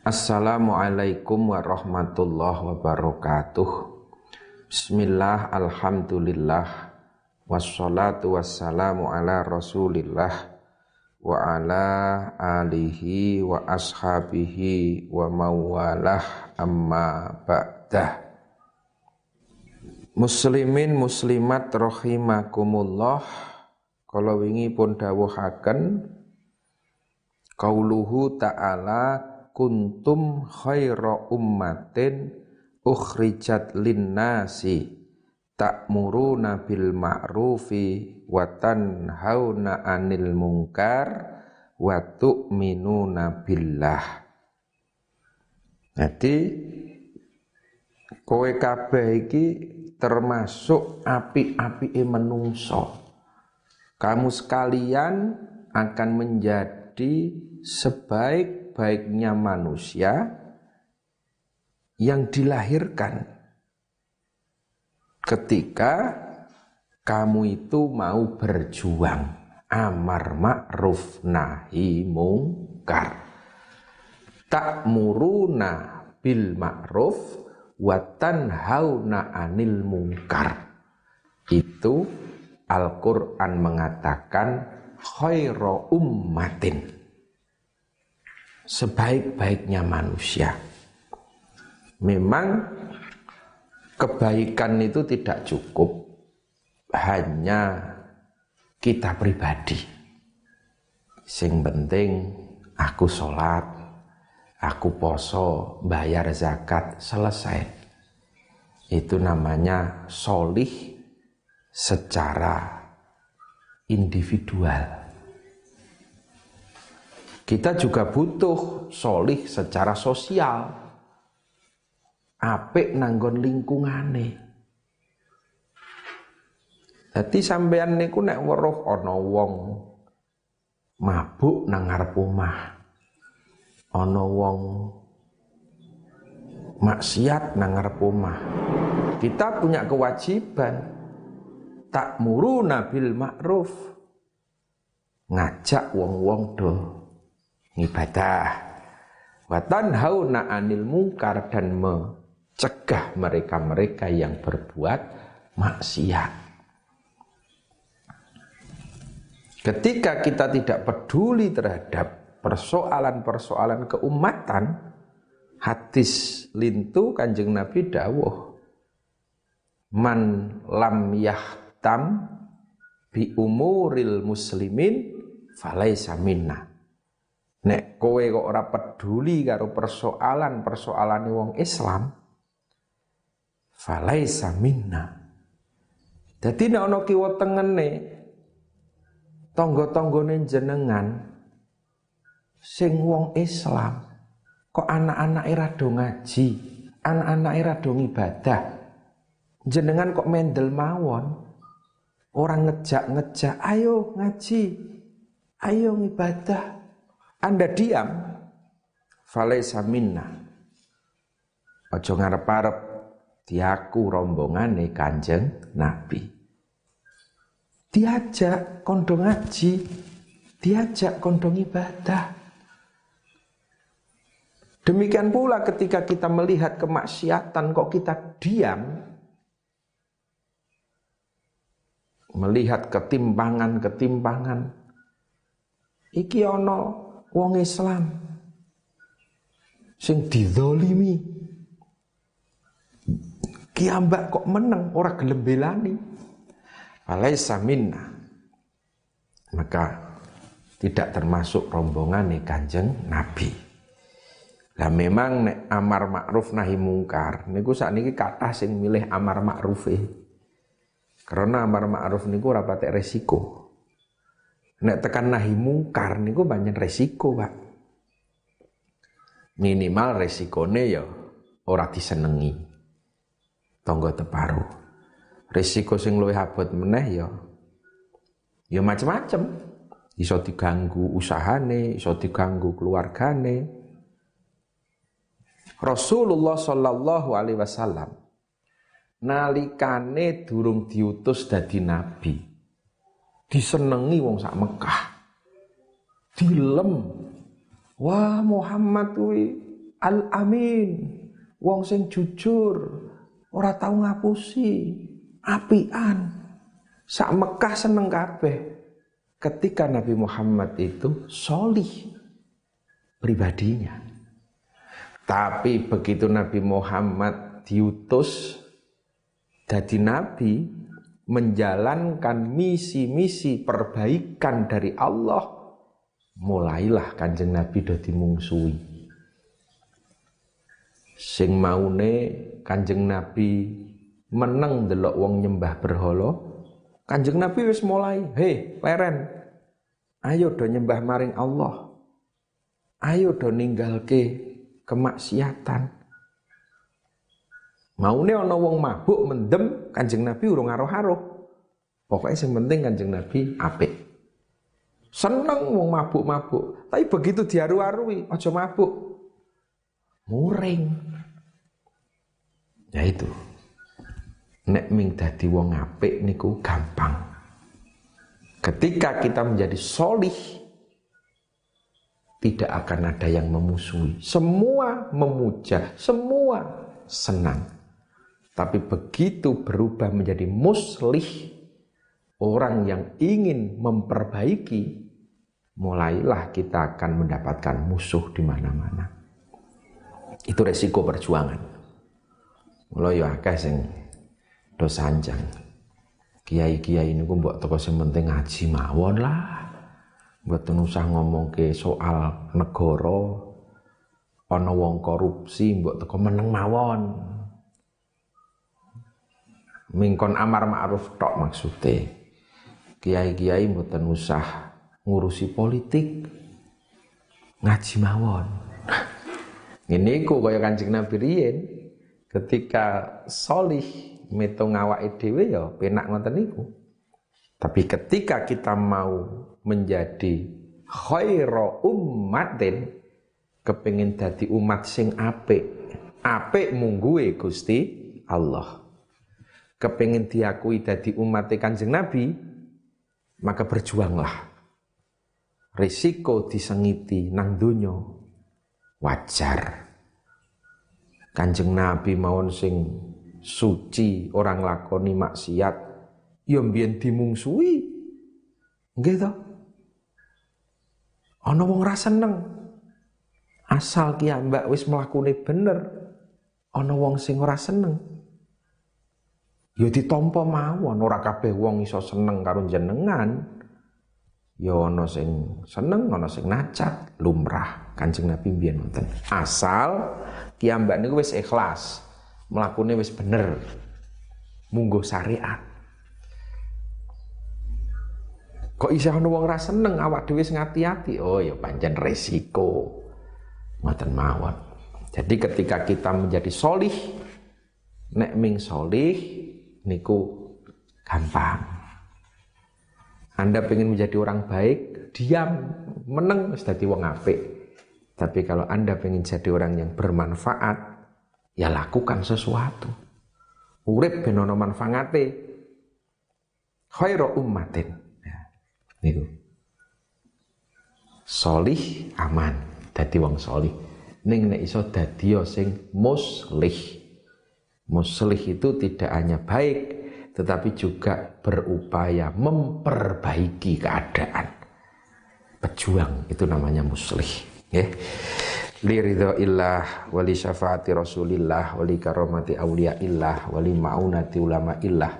Assalamualaikum warahmatullahi wabarakatuh. Bismillah, Alhamdulillah. Wassalatu wassalamu ala rasulillah Wa ala alihi wa ashabihi wa mawalah amma ba'dah. Muslimin muslimat rahimakumullah. Kalau wingi pun dawuhaken Qauluhu ta'ala kuntum khaira ummatin ukhrijat linnasi ta'muruna bil ma'rufi wa tanhauna 'anil munkar wa tu'minuna billah. Jadi kowe kabeh iki termasuk api-apike menungso. Kamu sekalian akan menjadi sebaik-baiknya manusia yang dilahirkan ketika kamu itu mau berjuang. Amar ma'ruf nahi mungkar. Muruna bil ma'ruf wa tanhauna anil mungkar. Itu Al-Qur'an mengatakan khairu ummatin sebaik-baiknya manusia Memang kebaikan itu tidak cukup hanya kita pribadi. Sing penting aku sholat, aku poso, bayar zakat, selesai. Itu namanya solih secara individual. Kita juga butuh solih secara sosial apik nanggon lingkungane. Dadi sampean niku nek weruh ana wong mabuk nang ngarep omah. Ana wong maksiat nang ngarep omah. Kita punya kewajiban tak muru nabil ma'ruf ngajak wong-wong do ngibadah watan hauna anil mungkar dan me cegah mereka-mereka yang berbuat maksiat. Ketika kita tidak peduli terhadap persoalan-persoalan keumatan, hadis lintu kanjeng Nabi dawuh, man lam yahtam bi umuril muslimin falaisa minna. Nek kowe kok ora peduli karo persoalan-persoalan wong Islam, falaisa minna. Dadi nek ana kiwa tengene tangga-tanggane jenengan sing wong Islam kok anak-anake rada ngaji, anak-anake rada ibadah. Jenengan kok mendel mawon. Orang ngejak-ngejak, ayo ngaji, ayo ibadah. Anda diam, falaisa minna. Ojo ngarep-arep diaku rombongane Kanjeng Nabi. Diajak kondong ngaji, diajak kondong ibadah. Demikian pula ketika kita melihat kemaksiatan kok kita diam, melihat ketimpangan-ketimpangan. Iki ono wong Islam sing didolimi Kiambak kok menang orang gelem belani. Falaisa minna. Maka tidak termasuk rombongan nih Kanjeng Nabi. Lah memang nek amar ma'ruf nahi mungkar niku sakniki kathah sing milih amar ma'ruf. Karena amar ma'ruf niku ora patek resiko. Nek tekan nahi mungkar niku banyak resiko, Pak. Minimal resikone ya ora disenengi tonggo teparu. Risiko sing luwih abot meneh ya ya macam-macam. Iso diganggu usahane, iso diganggu keluargane. Rasulullah sallallahu alaihi wasallam nalikane durung diutus dadi nabi disenengi wong sak Mekah dilem wah Muhammad kuwi Al-Amin, wong sing jujur, ora tau ngapusi, apian. Sak Mekah seneng kabeh. Ketika Nabi Muhammad itu solih pribadinya. Tapi begitu Nabi Muhammad diutus jadi nabi menjalankan misi-misi perbaikan dari Allah, mulailah kanjeng Nabi do dimungsuhi. Sing maune kanjeng Nabi meneng delok wong nyembah berhala, kanjeng Nabi wis mulai, "Hei, leren, ayo do nyembah maring Allah. Ayo do ninggalke kemaksiatan." Maune ana wong mabuk mendem Kanjeng Nabi urung aruh-aruh. Pokoknya yang penting Kanjeng Nabi apik. Seneng wong mabuk-mabuk, tapi begitu diaru-arui aja mabuk. Muring. Ya itu. Nek ming dadi wong apik niku gampang. Ketika kita menjadi solih, tidak akan ada yang memusuhi. Semua memuja, semua senang. Tapi begitu berubah menjadi muslih, orang yang ingin memperbaiki, mulailah kita akan mendapatkan musuh di mana-mana. Itu resiko perjuangan. Mulai ya akeh sing dosanjang. Kiai-kiai ini gue buat toko sing penting ngaji mawon lah. Buat usah ngomong ke soal negara, ana wong korupsi mbok teko meneng mawon mingkon amar ma'ruf tok maksudnya kiai-kiai mboten usah ngurusi politik. Ngaji mawon. Ini ku kaya kancing Nabi riyen. Ketika solih meto ngawake dhewe ya penak ngoten niku. Tapi ketika kita mau menjadi khairu ummatin kepingin dadi umat sing apik. Apik mungguwe Gusti Allah kepingin diakui dadi umat kanjeng Nabi, maka berjuanglah. Risiko disengiti nang dunyo wajar. Kanjeng Nabi mawon sing suci orang lakoni maksiat ya mbiyen dimungsuhi. Nggih to? Ana wong ra seneng. Asal ki mbak wis mlakune bener, ana wong sing ora seneng ya ditampa mawon ora kabeh wong iso seneng karo jenengan ya ana sing seneng ana sing nacat lumrah. Kanjeng Nabi mbiyen wonten. Asal kiambak niku wis ikhlas mlakune wis bener. Munggo syariat. Kok isih ana wong ora seneng awak dhewe sing ati-ati oh ya pancen resiko. Ngoten mawon. Jadi ketika kita menjadi solih nek ming solih niku gampang. Anda ingin menjadi orang baik, diam, meneng dadi wong apik. Tapi kalau Anda ingin jadi orang yang bermanfaat, ya lakukan sesuatu. Urip ben ono manfaate. Khairu ummatin. Ya, niku. Solih aman, dadi wong solih. Ning nek iso dadi sing muslih. Muslih itu tidak hanya baik, tetapi juga berupaya memperbaiki keadaan. Pejuang itu namanya muslih. Ya. Li ridho illah, wali syafaati rasulillah, wali karomati awliya illah, wali ma'unati ulama illah,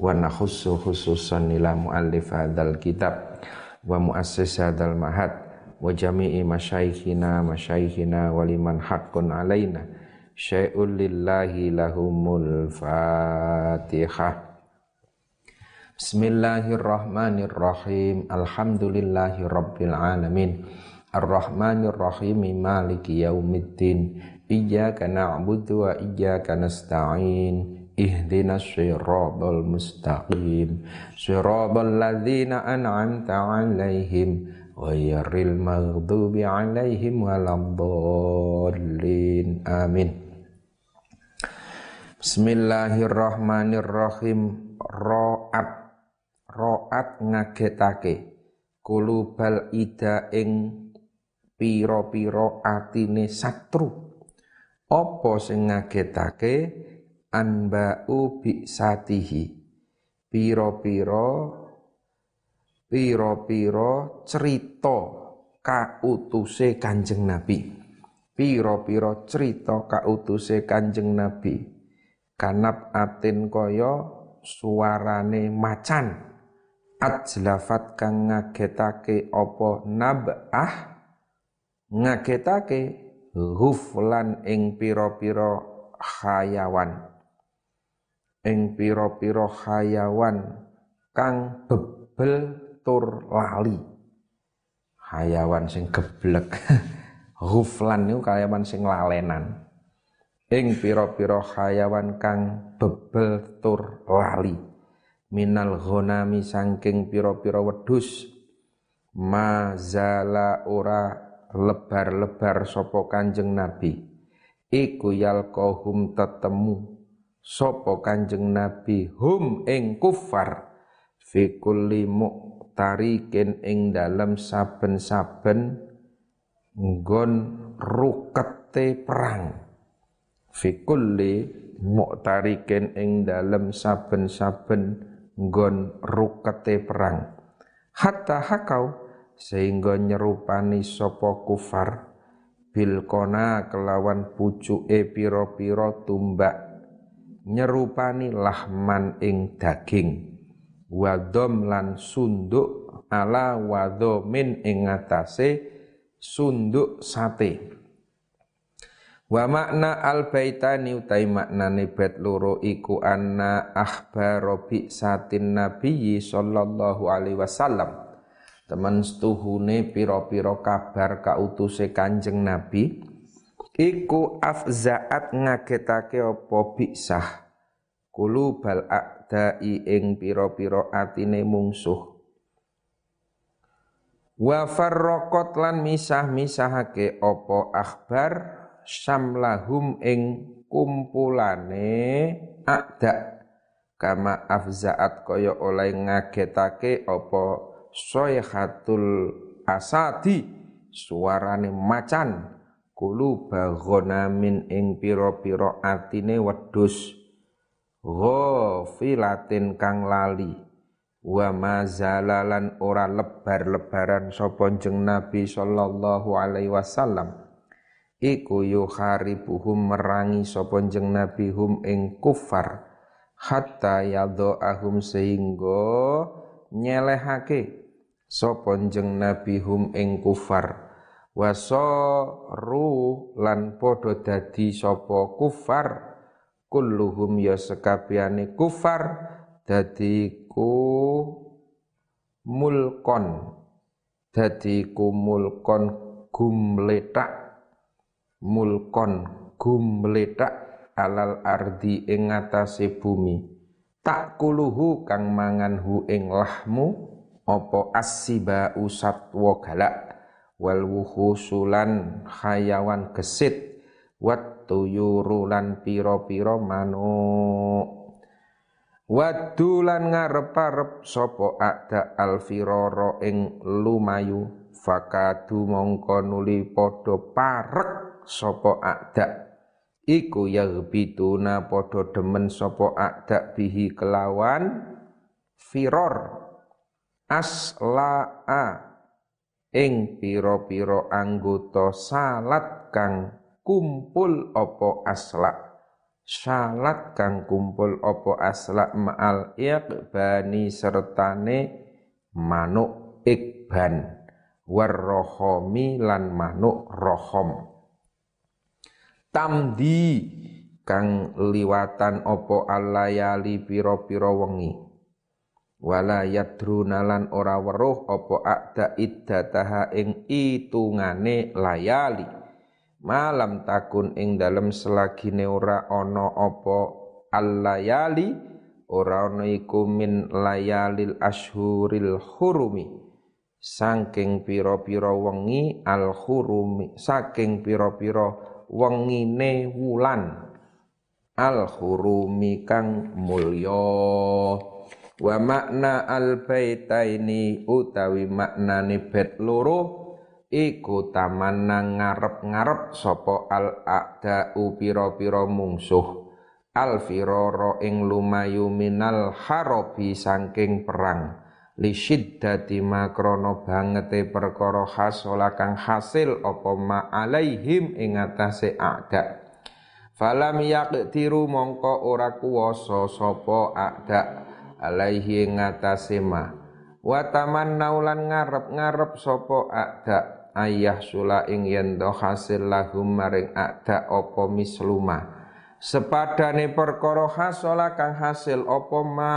wa nakhussu khususan ila muallif hadal kitab, wa muassis hadal mahad, wa jami'i masyaikhina masyaikhina waliman haqqun alaina, syai'un lillahi lahumul fatihah Bismillahirrahmanirrahim Alhamdulillahi rabbil alamin Ar-Rahmanirrahim Maliki yaumiddin Iyaka na'budu wa iyaka nasta'in Ihdina siratal mustaqim Siratal ladhina an'amta alaihim Ghairil maghdubi alaihim Walamdallin Amin Bismillahirrahmanirrahim. Ro'at. Ro'at ngagetake. Kulubal ida ing piro-piro atine satru. Apa sing ngagetake? Anba'u satihi. Piro-piro piro-piro cerita kautuse Kanjeng Nabi. Piro-piro cerita kautuse Kanjeng Nabi kanap atin kaya suarane macan. Ajlafat kang ngagetake apa nabah? Ngagetake huflan ing pira-pira hayawan ing pira-pira hayawan kang bebel tur lali. Hayawan sing geblek. Huflan niku hayawan sing lalenan ing pira-pira hayawan kang bebel tur lali. Minal ghanami sangking pira-pira wedhus. Mazala ora lebar-lebar sapa Kanjeng Nabi. Iku yalqahum tetemu sapa Kanjeng Nabi hum ing kufar. Fi kulli muqtarikin ing dalem saben-saben nggon rukete perang fi kulli muqtarikin ing dalem saben-saben nggon rukete perang. Hatta hakau sehingga nyerupani sopo kufar bilkona kelawan pucuke piro-piro tumbak nyerupani lahman ing daging wadom lan sunduk ala wadomin ing atase sunduk sate Wa makna al baitani utai maknane bet loro iku anna akhbaro bi satin nabiyyi sallallahu alaihi wasallam. Teman setuhune piro-piro kabar kautuse Kanjeng Nabi iku afzaat ngagetake apa biksah kulubal a'dai ing piro-piro atine mungsuh wa farraqat lan misah-misahake apa akhbar samlahum ing kumpulane akda kama afzaat kaya oleh ngagetake apa soyhatul asadi suarane macan. Kulu bagonamin ing piro-piro atine wedus ghafilatin kang lali. Wa mazalalan ora lebar-lebaran sapa jeng Nabi sallallahu alaihi wasallam iku yuharibuhum merangi sapa jeng nabi hum ing kufar hatta ahum sehingga nyelehake sapa jeng nabi hum ing kufar. Wasaru lan padha dadi sapa kufar kulluhum ya sekabehane kufar dadi ku mulkon dadi ku mulkon gumletak mulkon gumletak alal ardi ing ngatasé bumi. Tak kuluhu kang mangan hu ing lahmu apa asiba usatwa galak wal wuhusulan hayawan gesit wat tuyurulan pira-pira manuk. Wadulan ngarep-arep sapa ada alfiroro ing lumayu fakadu mongko nuli padha parek sapa akda iku yaghbituna padha demen sapa akda bihi kelawan firor. Aslaa. Ing pira-pira anggota salat kang kumpul apa asla salat kang kumpul apa asla ma'al iqbani sertane manuk ikban. Warrohomi lan manuk rohom tamdi kang liwatan opo alayali piro-piro wengi. Wala yadruna lan ora weruh opo akda iddataha ing itungane layali. Malam takun ing dalem selagine ora ana apa allayali ora ana iku min layalil ashuril hurumi. Saking pira-pira wengi al hurumi saking pira-pira wengine wulan. Al hurumi kang mulya. Wa makna al baitaini utawi maknane bet loro iku tamanna ngarep-ngarep sapa al a'da'u pira-pira mungsuh. Al firara ing lumayu minal harobi saking perang li syiddati makrono bangete perkara hasola kang hasil apa ma alaihim ing atase a'da falam yaqtiru mongko ora kuwasa sapa a'da alaihi ing atase ma. Wa tamannaulan ngarep-ngarep sapa a'da ayah sula ing yen hasil lahum maring ada apa misluma. Sepadane perkara hasola kang hasil apa ma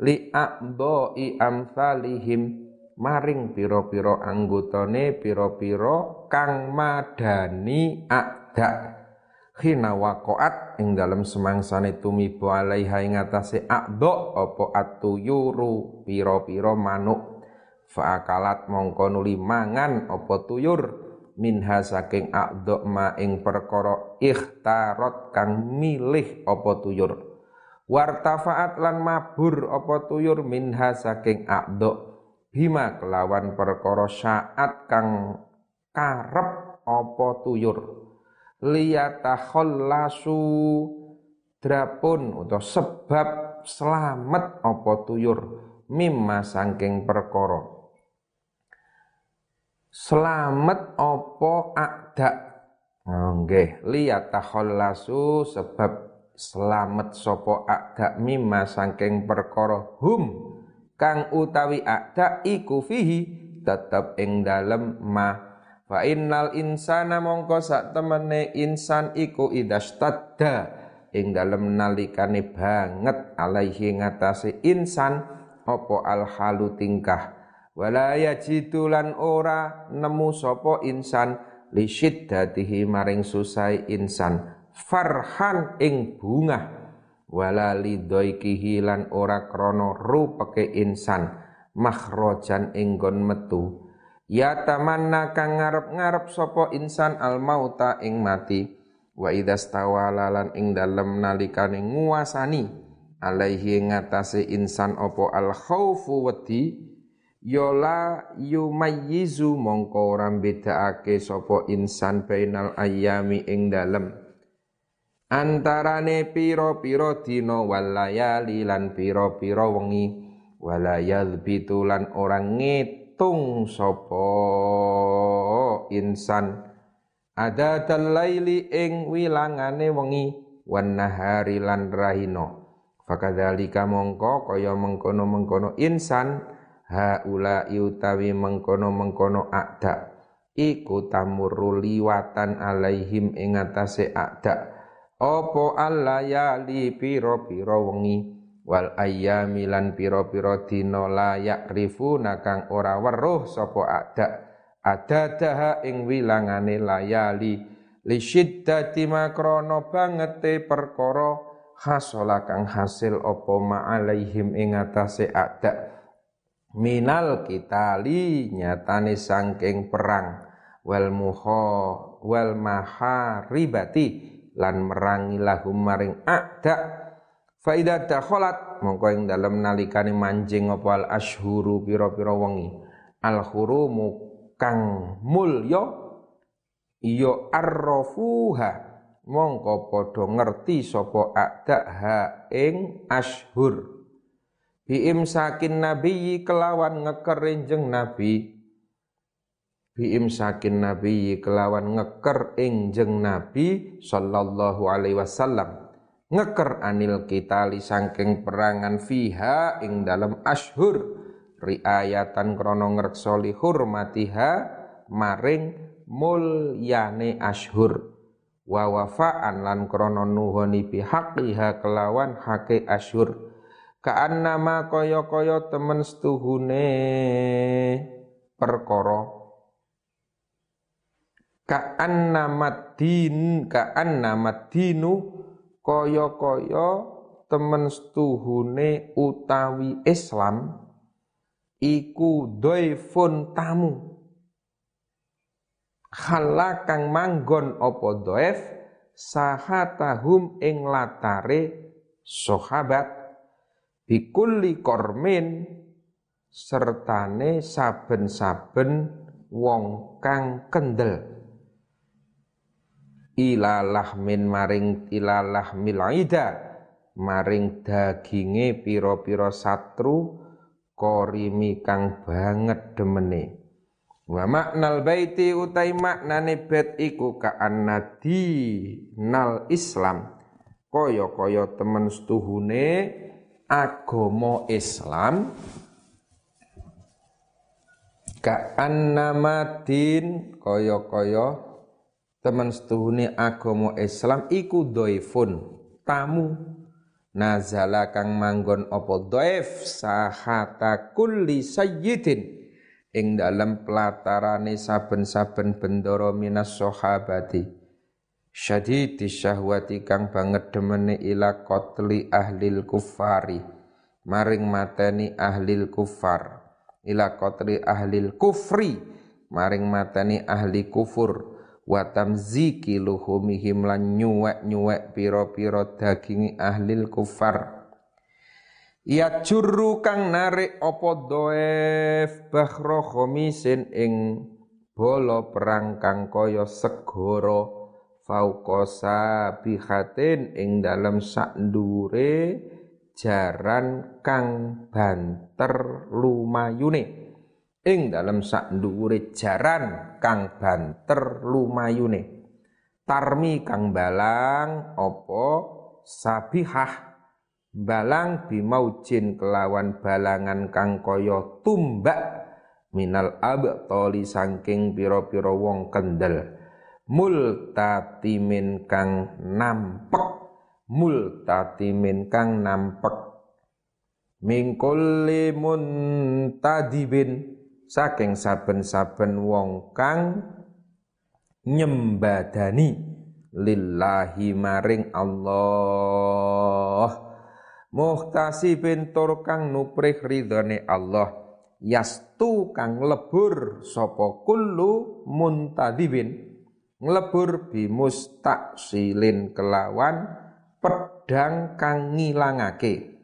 li aqdoi amsalihim. Maring pira-pira anggotane pira-pira kang madani ada. Khina waqaat ing dalem semangsane tumiba alaiha ing atase aqdo apa atuyuru pira-pira manuk. Fa'akalat mongko nuli mangan apa tuyur. Minha saking a'dha ma ing perkara ikhtarot kang milih apa tuyur. Wartafaat lan mabur apa tuyur minha saking a'dha bima kelawan perkara saat kang karep apa tuyur. Liyatakhallasu drapun utawa sebab selamat apa tuyur mimma saking perkara selamat opo akda nggih liyatahallasu sebab selamat sopo akda mimma saking perkara hum kang utawi akda iku fihi tetep ing dalem ma. Fa innal insana mongko sak temene insan iku idastadda ing dalem nalikane banget alaihi ngatasi insan opo al halu tingkah. Wala yajidulan ora nemu sapa insan li syiddatihi maring susai insan farhan ing bunga wala lidaikihi lan ora krana rupeke insan makhrojan ing metu. Ya tamanna kang ngarep-ngarep sapa insan al mauta ing mati. Wa idastawala lan ing dalem nalikane nguasani alaihi ngatasi insan opo al khaufu wedi. Yola yumayyizu mongko ora bedakake sapa insan bainal ayami ing dalem antarane pira-pira dina walayali lan pira-pira wengi. Walayal bitulan orang ngitung sapa insan. Ada dalaili ing wilangane wengi. Wan nahari lan rahino fakadzalika mongko kaya mengkono-mengkono insan. Haula utawi mengkono-mengkono akda iku tamurru liwatan alaihim ing atase akda apa allayali pira-pira wengi? Wal ayyami lan pira-pira dina layak rifuna kang ora weruh sapa akda adadaha ing wilangane layali li. Syiddati makrono bangete perkara hasola kang hasil apa ma'alaihim ing atase akda minal kitali nyatane sangking perang. Wal muha wal maharibati lan merangi lahum maring akda faida dakhalat mongko ing dalem nalikane manjing apa al ashhuru pira-pira wengi. Al hurumu kang mulya ya arrafuha. Mongko padha ngerti sapa akda ha ing ashhur. Sakin nabi kelawan ngeker jeng nabi sakin nabi kelawan ngeker jeng nabi sallallahu alaihi wasallam. Ngeker anil kita li sangking perangan fiha ing dalam ashur riayatan krono ngreksoli hurmatiha maring mulyane ashur wa wafaan lan krono nuhoni bihaqiha kelawan hake ashur nama kaya-kaya temen setuhune. Perkara nama din nama dinu kaya-kaya temen setuhune utawi Islam iku doifun tamu. Halakang manggon opo doef sahatahum ing latare sahabat bikulli kormin sertane saben-saben wong kang kendel ilalah min maring ilalah milaida maring daginge pira-pira satru korimi kang banget demene. Wa maknal baiti utai maknane bet iku ka annadi nal islam. Kaya-kaya temen setuhune agama Islam. Ka annamadin kaya-kaya teman setuhune agama Islam iku doifun. Tamu nazala kang manggon apa doif? Sahata kulli sayyidin. Ing dalam pelatarane saben-saben bendoro minas sahabati. Syadidi syahwati kang banget demene ila qatli ahlil kufari. Maring mateni ahlil kufar. Ila qatli ahlil kufri. Maring mateni ahli kufur wa tamziki luhumihim lan nyuwek-nyuwek pira-pira dagingi ahlil kufar. Ya juru kang narik apa doef bahro khomisin ing bolo perang kang kaya segara fauqasa bihatin ing dalam sak jaran kang banter lumayune ing dalam sak dhuwure jaran kang banter lumayune. Tarmi kang balang opo sabihah. Balang bimaujin kelawan balangan kang kaya tumbak. Minal abtoli saking pira-pira wong kendel. Multatimin kang nampek. Multatimin kang nampek. Mingkulli muntadibin saking saben-saben wong kang nyembadani lillahi maring Allah. Muhtasibin tur kang nuprih ridhone Allah. Yastu kang lebur sapa kullu muntadibin. Nglebur bimustaksilin kelawan pedang kang ngilangake.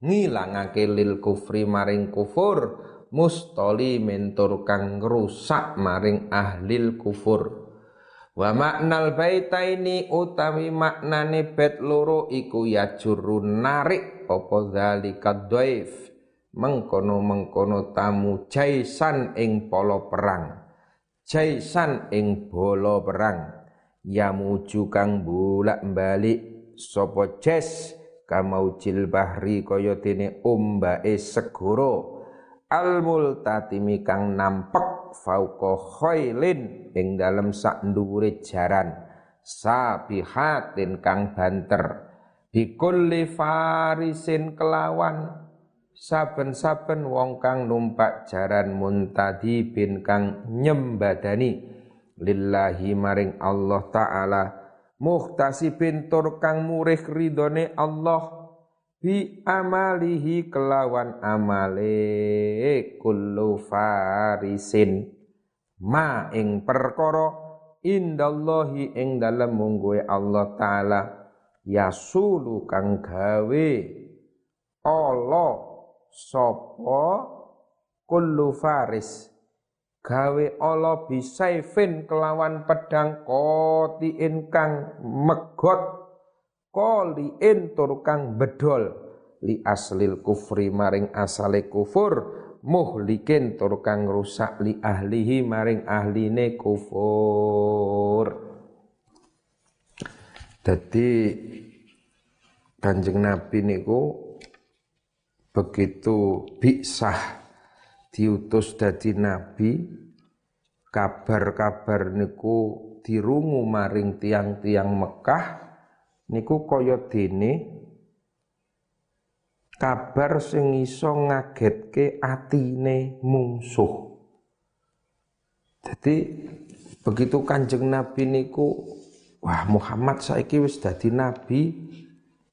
Ngilangake lil kufri maring kufur mustoli mentur kang rusak maring ahlil kufur. Wa maknal baitaini utawi maknane bet loro iku ya jurun narik apa zalika dhaif? Mengkono-mengkono tamu jaisan ing polo perang. Jaisan ing bolo perang. Ya muju kang bulak balik sapa jes kamaujil bahri kaya dene ombake segoro al multatimi kang nampek fauqa khailin ing dalem sak dhuwure jaran sabihatin kang banter. Bikulli farisin kelawan saben-saben wong kang numpak jaran muntadi bin kang nyembadani. Lillahi maring Allah taala muhtasibin tur kang murih ridone Allah bi amalihi kelawan amale kullu farisin. Ma ing perkara indallahi ing dalem mungguhe Allah taala yasulu kang gawe. Allah sapa? Kullu faris. Gawe Allah bisaifin kelawan pedang koti kang megot qaliin tur kang bedol li aslil kufri maring asale kufur. Muhlikin tur kang rusak li ahlihi maring ahline kufur. Dadi Kanjeng Nabi niku begitu bisah diutus dadi nabi kabar-kabar niku dirungu maring tiang-tiang Mekah niku kaya dene kabar sing iso ngagetke atine mungsuh. Jadi begitu Kanjeng Nabi niku wah Muhammad saiki wis dadi nabi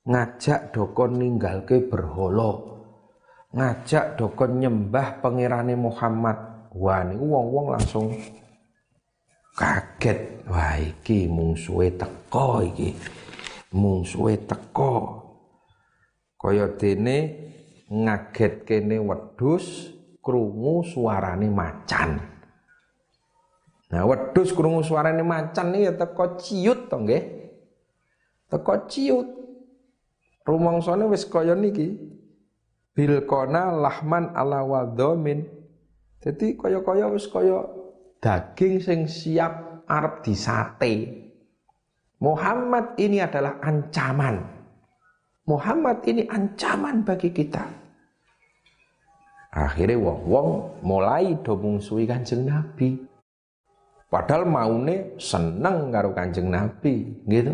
ngajak dokon ninggalke berhala. Ngajak dokon nyembah pangerane Muhammad. Wah niku wong-wong langsung kaget. Wah iki mungsuhe teko iki mungsuhe teko kaya dene ngaget kene wedhus krungu suarane macan Nah, wedhus krungu suarane macan nih ya teko ciut to nggih. Teko ciut. Rumangsane wis kaya niki. Bilkona lahman ala wadhamin. Jadi kaya-kaya wis kaya daging sing siap arep disate. Muhammad ini adalah ancaman. Muhammad ini ancaman bagi kita. Akhirnya wong-wong mulai do mungsuhi Kanjeng Nabi. Padahal maune seneng karo Kanjeng Nabi, gitu.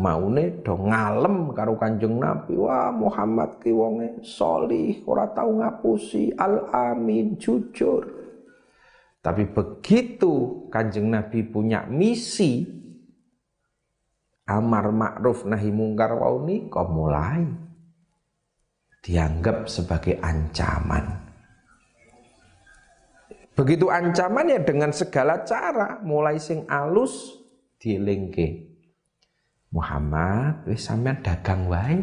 Maune do ngalem karo Kanjeng Nabi. Wah, Muhammad ki wonge solih, ora tau ngapusi, al-amin, jujur. Tapi begitu Kanjeng Nabi punya misi amar ma'ruf nahi mungkar wau kok mulai dianggap sebagai ancaman. Begitu ancaman ya dengan segala cara, mulai sing alus dilingke. Muhammad, wis sampean dagang wae.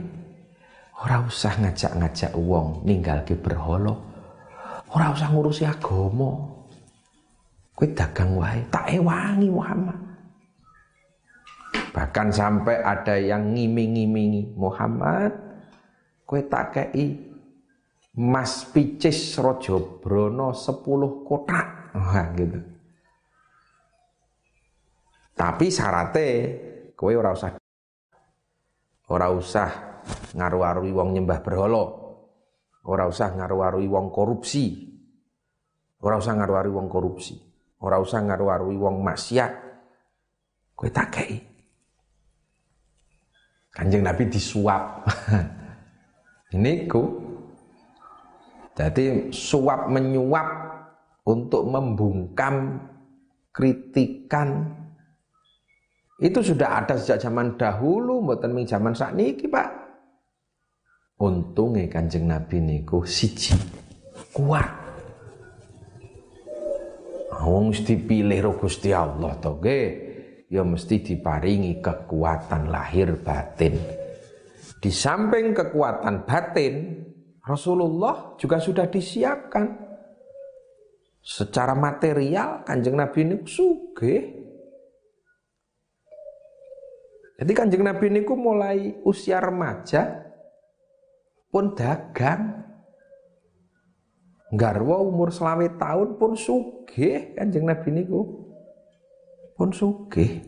Ora usah ngajak-ngajak wong ninggalke berhala. Ora usah ngurusi agama. Kowe dagang wae, tak ewangi Muhammad. Bahkan sampai ada yang ngiming-ngimingi Muhammad, kue tak kei Mas Picis Rojo Brono 10 kotak. Wah, gitu. Tapi syaratnya kue ora usah ora usah ngaru-arui wong nyembah berhala. Ora usah ngaru-arui wong korupsi. Ora usah ngaru-arui wong korupsi. Ora usah ngaru-arui wong maksiat. Kue tak kei Kanjeng Nabi disuap. Ini ku. Jadi suap menyuap untuk membungkam kritikan itu sudah ada sejak zaman dahulu mboten ming zaman sakniki Pak. Untungnya Kanjeng Nabi niku siji kuat. Wong mesti pilih Gusti Allah to ya mesti diparingi kekuatan lahir batin. Di samping kekuatan batin, Rasulullah juga sudah disiapkan secara material kanjeng Nabi ini suge. Jadi kanjeng Nabi ini mulai usia remaja pun dagang. Garwa umur selawe tahun pun suge kanjeng Nabi niku pun sugih.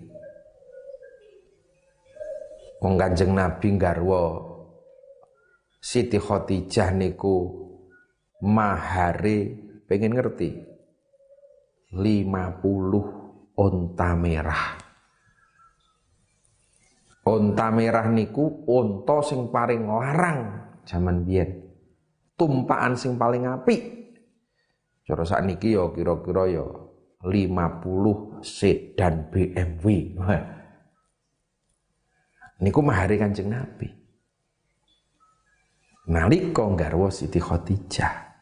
Wong Kanjeng Nabi garwa Siti Khadijah niku mahare pengen ngerti 50 onta merah. Onta merah niku onta sing paling larang zaman biyen. Tumpaan sing paling apik. Cara sakniki ya kira-kira ya 50 sedan BMW. Niku mahari Kanjeng Nabi. Nalika garwa Siti Khadijah.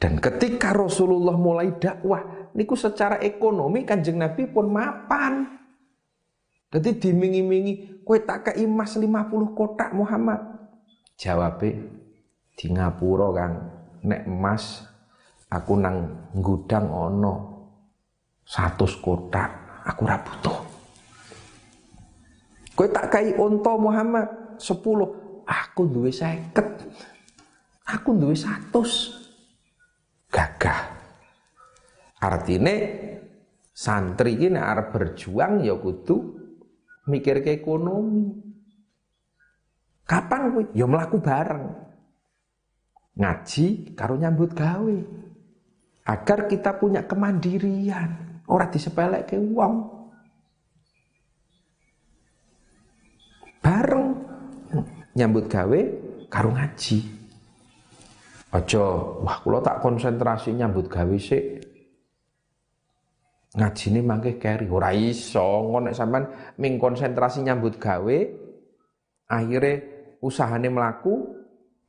Dan ketika Rasulullah mulai dakwah, niku secara ekonomi Kanjeng Nabi pun mapan. Jadi dimingi-mingi, kue tak ke emas 50 kotak Muhammad. Jawabnya, di Ngapura Kang, nek emas aku nang gudang ono satu kotak aku ora butuh. Kowe tak kai onto Muhammad sepuluh aku duwe seket. Aku duwe satu gagah. Artinya santri ini arep berjuang ya kudu mikir ke ekonomi. Kapan kuwi ya mlaku bareng. Ngaji karo nyambut gawe agar kita punya kemandirian. Orang disepelek ke uang bareng. Nyambut gawe karo ngaji. Aja wah kula tak konsentrasi nyambut gawe sik. Ngajine mangke keri. Ora iso. Ngono nek sampean ming konsentrasi nyambut gawe akhirnya usahane melaku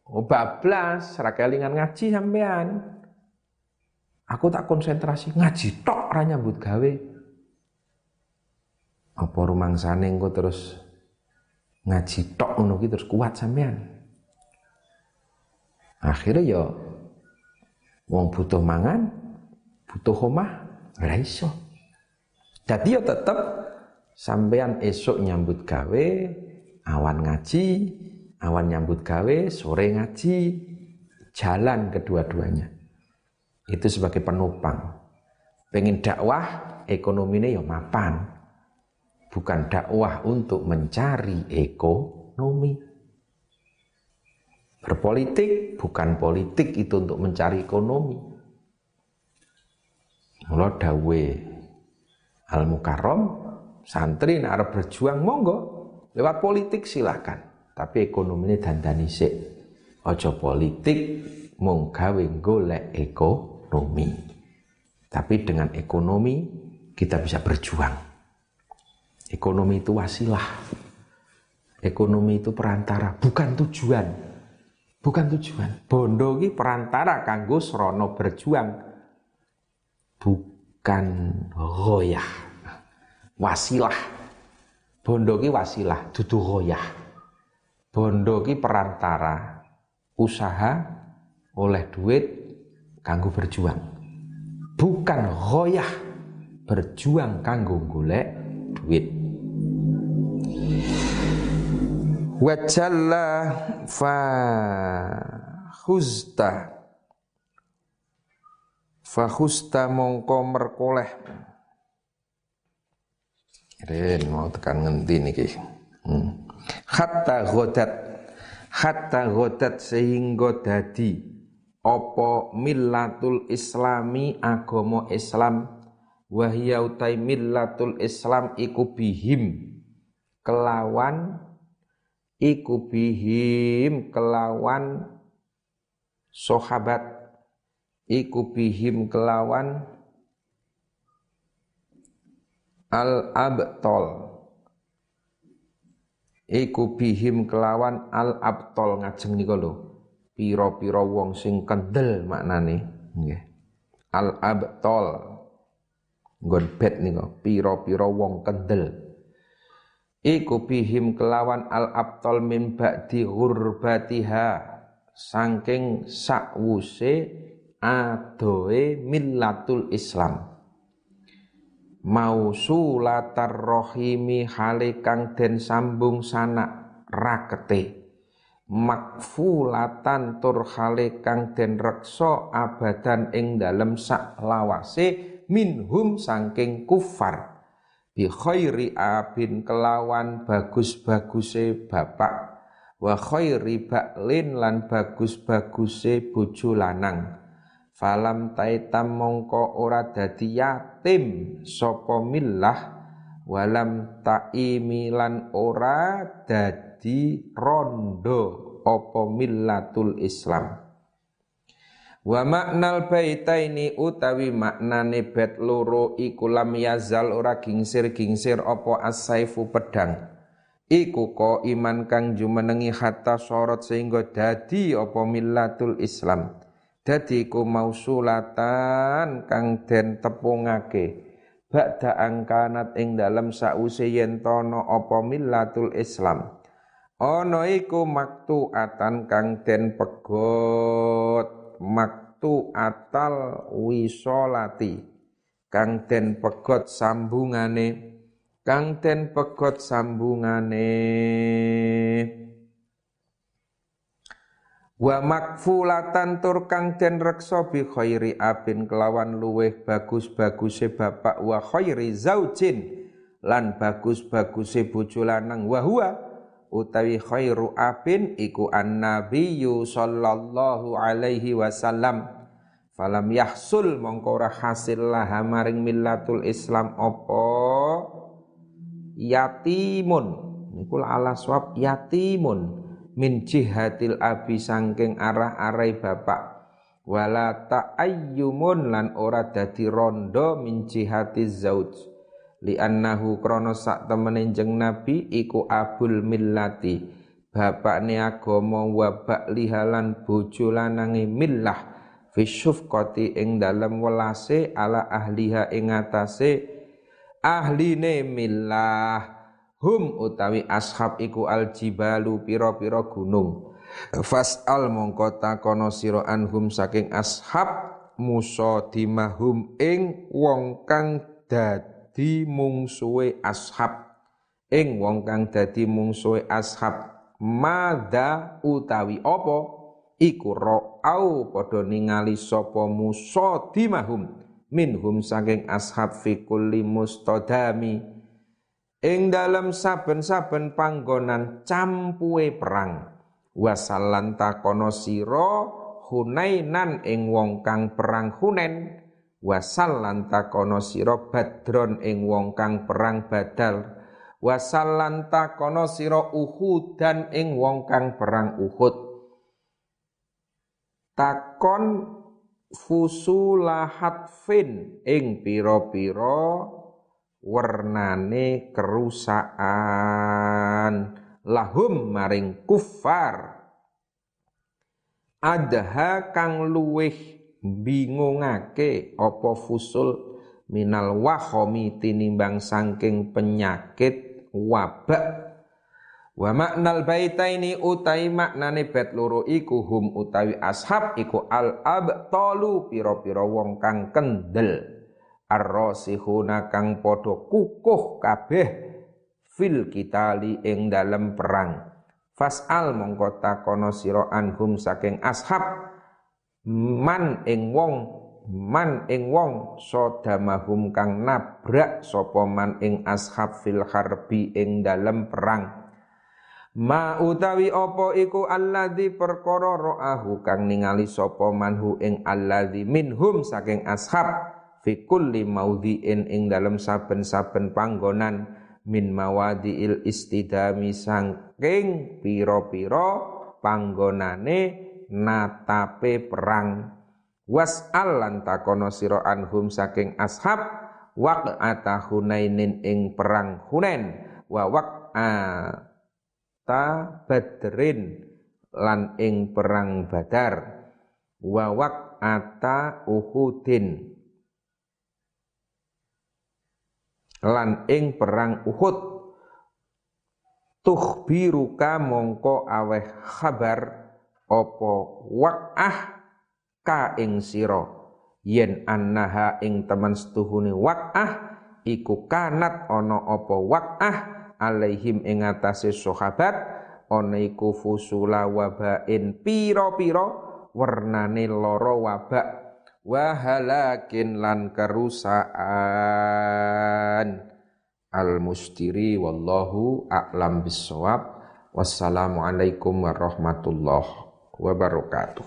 oh bablas ra ngaji sampean Aku tak konsentrasi ngaji tok ora nyambut gawe. Apa rumangsane engko terus ngaji tok ngono ki terus kuat sampean. Akhirnya ya wong butuh mangan butuh omah ora iso dadi ya tetep sampean esok nyambut gawe awan ngaji awan nyambut gawe sore ngaji jalan kedua-duanya itu sebagai penopang. Pengen dakwah ekonominya ya mapan. Bukan dakwah untuk mencari ekonomi. Berpolitik bukan politik itu untuk mencari ekonomi. Mula dawe Al Mukarrom santri nak berjuang monggo. Lewat politik silahkan tapi ekonomi ini dandani sik aja politik mung gawe golek ekonomi. Tapi dengan ekonomi kita bisa berjuang. Ekonomi itu wasilah. Ekonomi itu perantara bukan tujuan. Bukan tujuan. Bondo ini perantara kanggo srono berjuang. Bukan goyah wasilah. Bondo ini wasilah dudu goyah bondo ini perantara usaha oleh duit kanggo berjuang. Bukan goyah berjuang kanggo golek duit. Wajalla fa khusta. Fa khusta mongko merkoleh. Ren mau tekan ngendi niki. Hmm. hatta godat hatta godat sehingga dadi opo millatul islami agama Islam? Wahya utai millatul Islam iku bihim. Kelawan iku bihim kelawan sahabat. Iku bihim kelawan al abtol iku bihim kelawan al abtol ngajeng nika lho pira-pira wong sing kendel maknane nggih. Al abtol. Nggon bet nika pira-pira wong kendel. Iku bihim kelawan al abtol min ba'di ghurbatiha saking sakwuse adoe millatul Islam. Mausulatar rohimi hale kang den sambung sanak rakete makfulatan tur hale kang den reksa abadan ing dalem sak lawase minhum saking kufar. Bi khairi abin kelawan bagus-baguse bapak. Wa khairi baklin lan bagus-baguse bojo lanang. Falam taitam mongko ora dadi yatim sapa millah. Walam taimi lan ora dadi rondo apa millatul islam Wa maknal baitaini utawi maknane bet loro iku lam yazal ora gingsir-gingsir apa asaifu pedang. Iku ko iman kang jumenengi hatta sorot sehingga dadi apa millatul Islam. Dadi iku mausulatan kang den tepungake. Ba'da angkanat ing dalam sause yen apa millatul Islam. Ana iku maktuatan kang den pegot. Maktu atal wisolati. Kang den pegot sambungane. Kang den pegot sambungane. Wa makfulatan tur kang den reksa bi khairi abin kelawan luweh bagus-baguse bapak wa khairi zaujin lan bagus-baguse bojo lanang wa huwa utawi khairu abin iku annabiyyu sallallahu alaihi wasallam. Falam yahsul mongko ora hasil lah maring millatul islam apa? Yatimun. Niku ala swab yatimun. Min jihatil abi sangking arah-arai bapak. Wala ta'ayyumun lan ora dadi rondo min jihatiz zauj li annahu krana sak temene jeng nabi iku abul millati. Bapakne agama wa lihalan bojo lanange millah. Fi syufqati ing dalem welase ala ahliha ing atase ahline millah. Hum utawi ashab iku aljibalu pira-pira gunung. Fas'al mongko takono sira anhum saking ashab musadimahum ing wong kang dadi mungsuhe ashab. Ing wong kang dadi mungsuhe ashab mada utawi apa? Iku ra'au padha ningali sapa musadimahum minhum saking ashab fi kulli mustadami. Ing dalam saben-saben panggonan campuhe perang wasallan takono sira Hunainan ing wong kang perang Hunen wasallan takono sira Badron ing wong kang perang Badal. Wasallan takono sira Uhudan ing wong kang perang Uhud. Takon fusulahatfin ing pira-pira wernane kerusakan. Lahum maring kufar. Adha kang luweh bingungake apa fusul minal wahomi tinimbang sangking penyakit wabak. Wa maknal baitaini utai maknane bet loro iku hum utawi ashab iku al abtalu pira-pira wong kang kendel. Arrosihuna kang padha kukuh kabeh fil kitali ing dalem perang. Fas'al mongko takono sira anhum saking ashab man ing wong man ing wong sodamahum kang nabrak sapa man ing ashab fil harbi ing dalem perang. Ma utawi apa iku alladzi perkara ro'ahu kang ningali sapa manhu ing alladzi minhum saking ashab fi kulli maudhi'in ing dalem saben-saben panggonan min mawadiil istidami sangking piro-piro panggonane natape perang. Was'al lan takono sira anhum saking ashab waq'ata hunainin ing perang hunain wa waq'ata badrin lan ing perang badar wa waq'ata uhudin lan ing perang Uhud. Tukhbiruka mongko aweh khabar apa waqah ka ing sira? Yen annaha ing temen setuhune waqah iku kanat ana apa waqah alaihim ing atase sahabat ana iku fusula wabain pira-pira wernane lara wabak. Wahalakin lan kerusaan al mustiri wallahu a'lam bissawab. Wassalamualaikum warahmatullahi wabarakatuh